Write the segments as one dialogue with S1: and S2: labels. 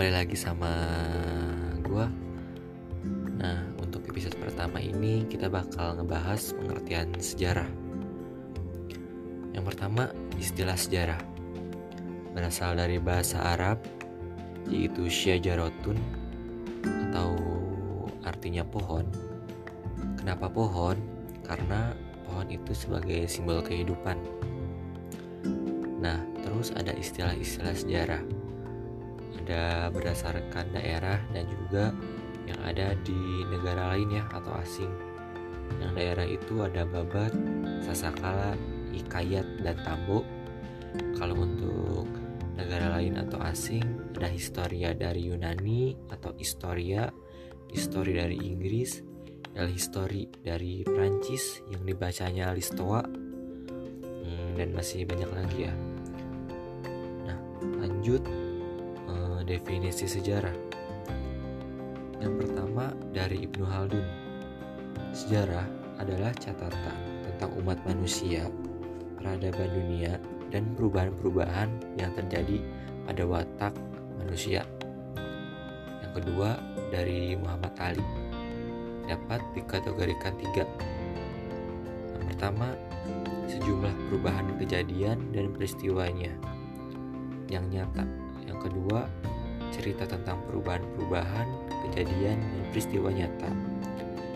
S1: kembali lagi sama gua. Nah, untuk episode pertama ini kita bakal ngebahas pengertian sejarah. Yang pertama, istilah sejarah. Berasal dari bahasa Arab yaitu syajarotun atau artinya pohon. Kenapa pohon? Karena pohon itu sebagai simbol kehidupan. Nah, terus ada istilah-istilah sejarah ada berdasarkan daerah dan juga yang ada di negara lain ya atau asing. Yang daerah itu ada Babat, Sasakala, Ikayat, dan Tambo. Kalau untuk negara lain atau asing ada historia dari Yunani atau Historia, histori dari Inggris, El History dari Prancis yang dibacanya Listoa, hmm, dan masih banyak lagi ya. Nah, lanjut definisi sejarah. Yang pertama dari Ibnu Haldun. Sejarah adalah catatan tentang umat manusia, peradaban dunia, dan perubahan-perubahan yang terjadi pada watak manusia. Yang kedua dari Muhammad Ali dapat dikategorikan tiga. Yang pertama, sejumlah perubahan kejadian dan peristiwanya yang nyata. Yang kedua, cerita tentang perubahan-perubahan, kejadian, dan peristiwa nyata.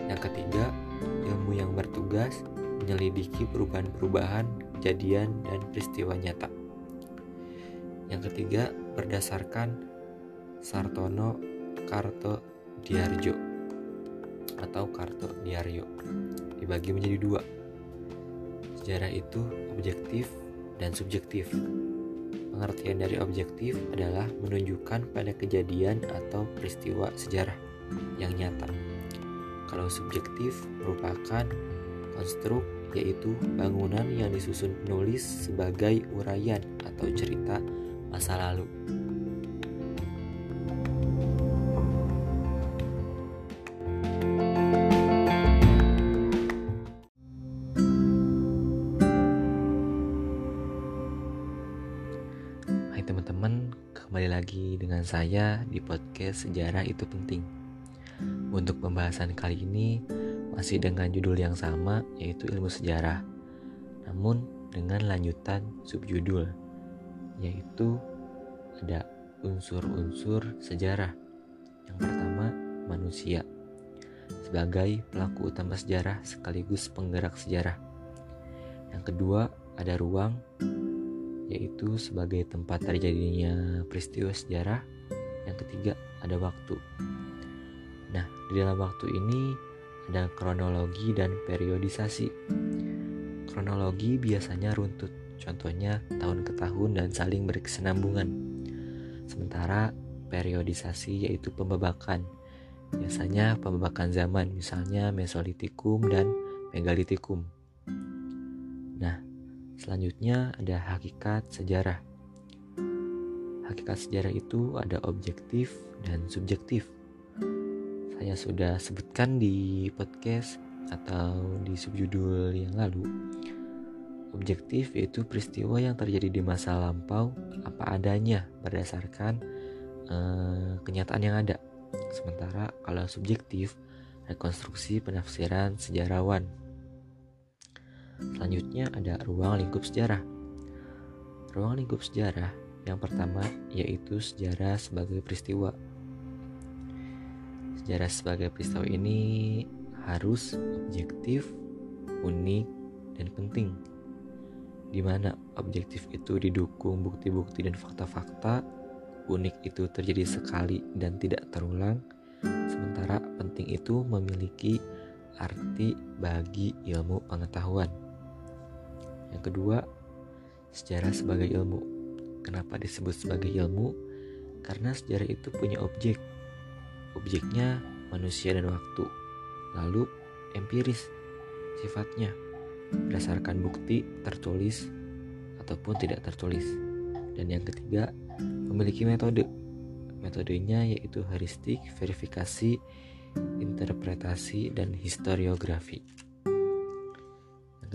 S1: Yang ketiga, ilmu yang bertugas menyelidiki perubahan-perubahan, kejadian, dan peristiwa nyata. Yang ketiga, berdasarkan Sartono Karto Diarjo atau Karto Diaryo dibagi menjadi dua. Sejarah itu objektif dan subjektif. Pengertian dari objektif adalah menunjukkan pada kejadian atau peristiwa sejarah yang nyata. Kalau subjektif merupakan konstruk yaitu bangunan yang disusun penulis sebagai uraian atau cerita masa lalu. Lagi dengan saya di podcast Sejarah Itu Penting. Untuk pembahasan kali ini masih dengan judul yang sama yaitu ilmu sejarah. Namun dengan lanjutan subjudul yaitu ada unsur-unsur sejarah. Yang pertama, manusia sebagai pelaku utama sejarah sekaligus penggerak sejarah. Yang kedua, ada ruang yaitu sebagai tempat terjadinya peristiwa sejarah. Yang ketiga, ada waktu. Nah, di dalam waktu ini ada kronologi dan periodisasi. Kronologi biasanya runtut, contohnya tahun ke tahun dan saling berkesinambungan. Sementara periodisasi yaitu pembebakan. Biasanya pembebakan zaman, misalnya Mesolitikum dan Megalitikum. Nah, Selanjutnya ada hakikat sejarah. Hakikat sejarah itu ada objektif dan subjektif. Saya sudah sebutkan di podcast atau di subjudul yang lalu. Objektif yaitu peristiwa yang terjadi di masa lampau apa adanya berdasarkan eh, kenyataan yang ada. Sementara kalau subjektif rekonstruksi penafsiran sejarawan Selanjutnya ada ruang lingkup sejarah. Ruang lingkup sejarah yang pertama yaitu sejarah sebagai peristiwa. Sejarah sebagai peristiwa ini harus objektif, unik, dan penting. Di mana objektif itu didukung bukti-bukti dan fakta-fakta, unik itu terjadi sekali dan tidak terulang, sementara penting itu memiliki arti bagi ilmu pengetahuan. Yang kedua, sejarah sebagai ilmu. Kenapa disebut sebagai ilmu? Karena sejarah itu punya objek. Objeknya manusia dan waktu. Lalu empiris sifatnya berdasarkan bukti tertulis ataupun tidak tertulis. Dan yang ketiga, memiliki metode. Metodenya yaitu heuristik, verifikasi, interpretasi, dan historiografi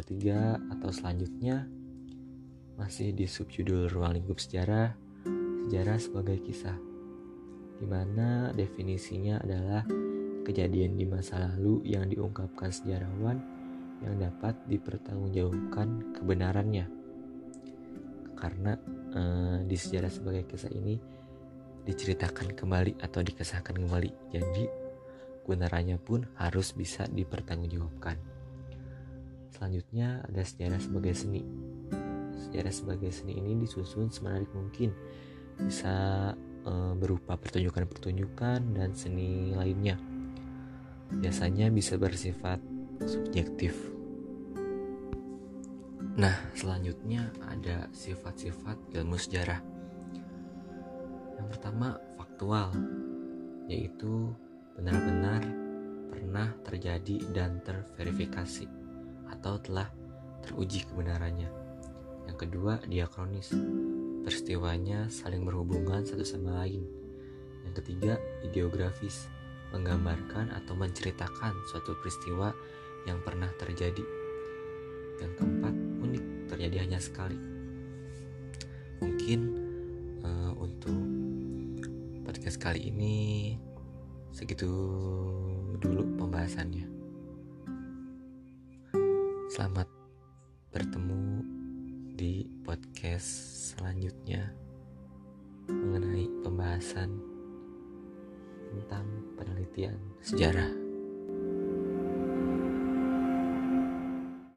S1: ketiga atau selanjutnya masih di subjudul ruang lingkup sejarah, sejarah sebagai kisah. di mana definisinya adalah kejadian di masa lalu yang diungkapkan sejarawan yang dapat dipertanggungjawabkan kebenarannya. Karena eh, di sejarah sebagai kisah ini diceritakan kembali atau dikesahkan kembali. Jadi kebenarannya pun harus bisa dipertanggungjawabkan. Selanjutnya ada sejarah sebagai seni. Sejarah sebagai seni ini disusun semenarik mungkin. Bisa e, berupa pertunjukan-pertunjukan dan seni lainnya. Biasanya bisa bersifat subjektif. Nah, selanjutnya ada sifat-sifat ilmu sejarah. Yang pertama, faktual, yaitu benar-benar pernah terjadi dan terverifikasi atau telah teruji kebenarannya. Yang kedua, diakronis. Peristiwanya saling berhubungan satu sama lain. Yang ketiga, ideografis, menggambarkan atau menceritakan suatu peristiwa yang pernah terjadi. Yang keempat, unik, terjadi hanya sekali. Mungkin uh, untuk podcast kali ini segitu dulu pembahasannya. Selamat bertemu di podcast selanjutnya mengenai pembahasan tentang penelitian sejarah.